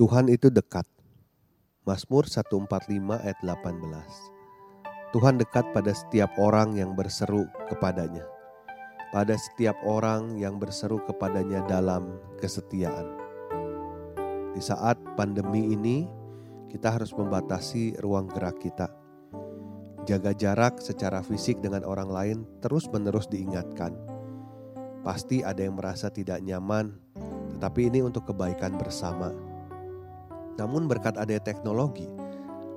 Tuhan itu dekat. Mazmur 145 ayat 18. Tuhan dekat pada setiap orang yang berseru kepadanya. Pada setiap orang yang berseru kepadanya dalam kesetiaan. Di saat pandemi ini, kita harus membatasi ruang gerak kita. Jaga jarak secara fisik dengan orang lain terus-menerus diingatkan. Pasti ada yang merasa tidak nyaman, tetapi ini untuk kebaikan bersama namun berkat adanya teknologi,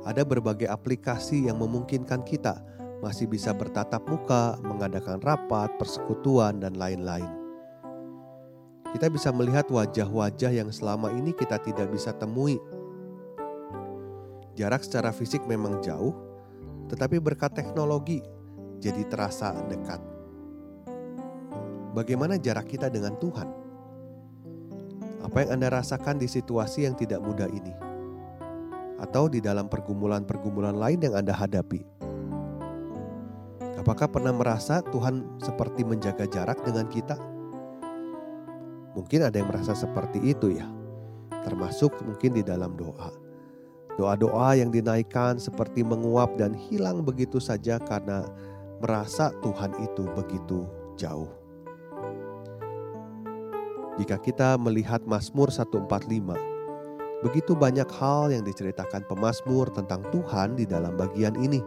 ada berbagai aplikasi yang memungkinkan kita masih bisa bertatap muka, mengadakan rapat, persekutuan, dan lain-lain. Kita bisa melihat wajah-wajah yang selama ini kita tidak bisa temui. Jarak secara fisik memang jauh, tetapi berkat teknologi jadi terasa dekat. Bagaimana jarak kita dengan Tuhan? Apa yang Anda rasakan di situasi yang tidak mudah ini? Atau di dalam pergumulan-pergumulan lain yang Anda hadapi? Apakah pernah merasa Tuhan seperti menjaga jarak dengan kita? Mungkin ada yang merasa seperti itu ya. Termasuk mungkin di dalam doa. Doa-doa yang dinaikkan seperti menguap dan hilang begitu saja karena merasa Tuhan itu begitu jauh. Jika kita melihat Mazmur 145, begitu banyak hal yang diceritakan pemazmur tentang Tuhan di dalam bagian ini.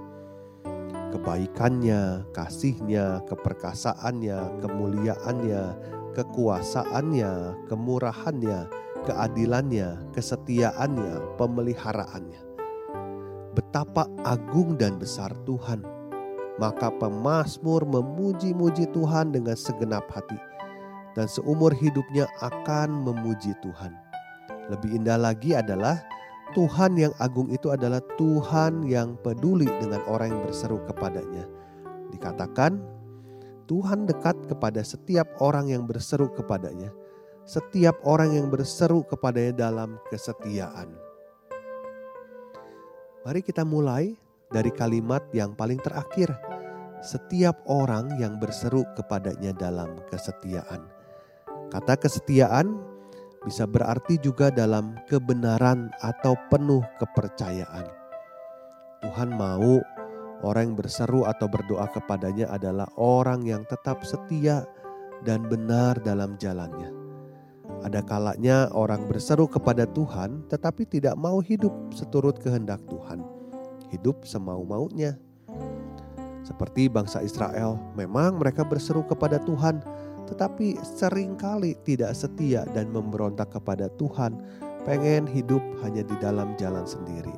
Kebaikannya, kasihnya, keperkasaannya, kemuliaannya, kekuasaannya, kemurahannya, keadilannya, kesetiaannya, pemeliharaannya. Betapa agung dan besar Tuhan. Maka pemazmur memuji-muji Tuhan dengan segenap hati dan seumur hidupnya akan memuji Tuhan. Lebih indah lagi adalah Tuhan yang agung itu adalah Tuhan yang peduli dengan orang yang berseru kepadanya. Dikatakan, Tuhan dekat kepada setiap orang yang berseru kepadanya, setiap orang yang berseru kepadanya dalam kesetiaan. Mari kita mulai dari kalimat yang paling terakhir. Setiap orang yang berseru kepadanya dalam kesetiaan. Kata kesetiaan bisa berarti juga dalam kebenaran atau penuh kepercayaan. Tuhan mau orang yang berseru atau berdoa kepadanya adalah orang yang tetap setia dan benar dalam jalannya. Ada kalanya orang berseru kepada Tuhan tetapi tidak mau hidup seturut kehendak Tuhan. Hidup semau-maunya. Seperti bangsa Israel, memang mereka berseru kepada Tuhan, tetapi sering kali tidak setia dan memberontak kepada Tuhan, pengen hidup hanya di dalam jalan sendiri.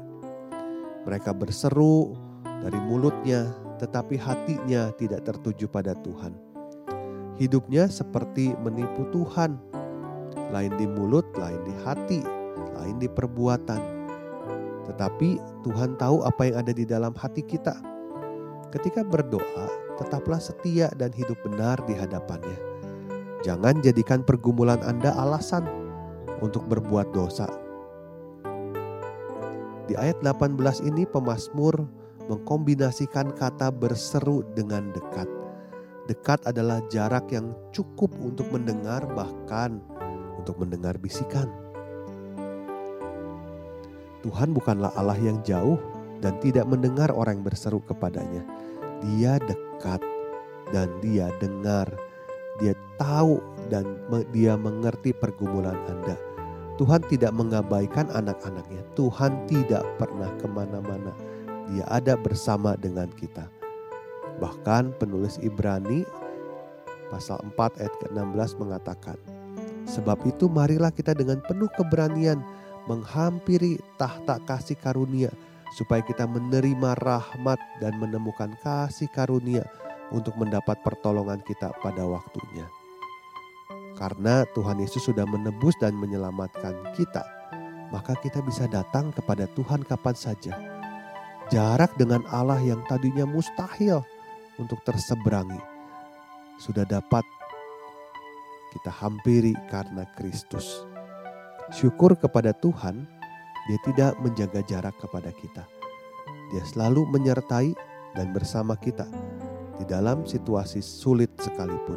Mereka berseru dari mulutnya, tetapi hatinya tidak tertuju pada Tuhan. Hidupnya seperti menipu Tuhan, lain di mulut, lain di hati, lain di perbuatan. Tetapi Tuhan tahu apa yang ada di dalam hati kita. Ketika berdoa, tetaplah setia dan hidup benar di hadapannya Jangan jadikan pergumulan Anda alasan untuk berbuat dosa. Di ayat 18 ini pemazmur mengkombinasikan kata berseru dengan dekat. Dekat adalah jarak yang cukup untuk mendengar bahkan untuk mendengar bisikan. Tuhan bukanlah Allah yang jauh dan tidak mendengar orang yang berseru kepadanya. Dia dekat dan dia dengar dia tahu dan dia mengerti pergumulan Anda. Tuhan tidak mengabaikan anak-anaknya. Tuhan tidak pernah ke mana-mana. Dia ada bersama dengan kita. Bahkan penulis Ibrani pasal 4 ayat ke-16 mengatakan, Sebab itu marilah kita dengan penuh keberanian menghampiri tahta kasih karunia supaya kita menerima rahmat dan menemukan kasih karunia untuk mendapat pertolongan kita pada waktunya. Karena Tuhan Yesus sudah menebus dan menyelamatkan kita, maka kita bisa datang kepada Tuhan kapan saja. Jarak dengan Allah yang tadinya mustahil untuk terseberangi sudah dapat kita hampiri karena Kristus. Syukur kepada Tuhan, Dia tidak menjaga jarak kepada kita. Dia selalu menyertai dan bersama kita di dalam situasi sulit sekalipun.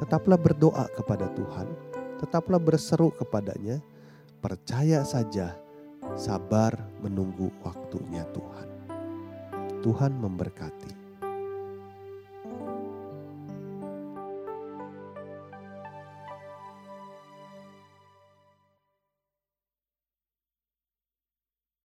Tetaplah berdoa kepada Tuhan, tetaplah berseru kepadanya, percaya saja, sabar menunggu waktunya Tuhan. Tuhan memberkati.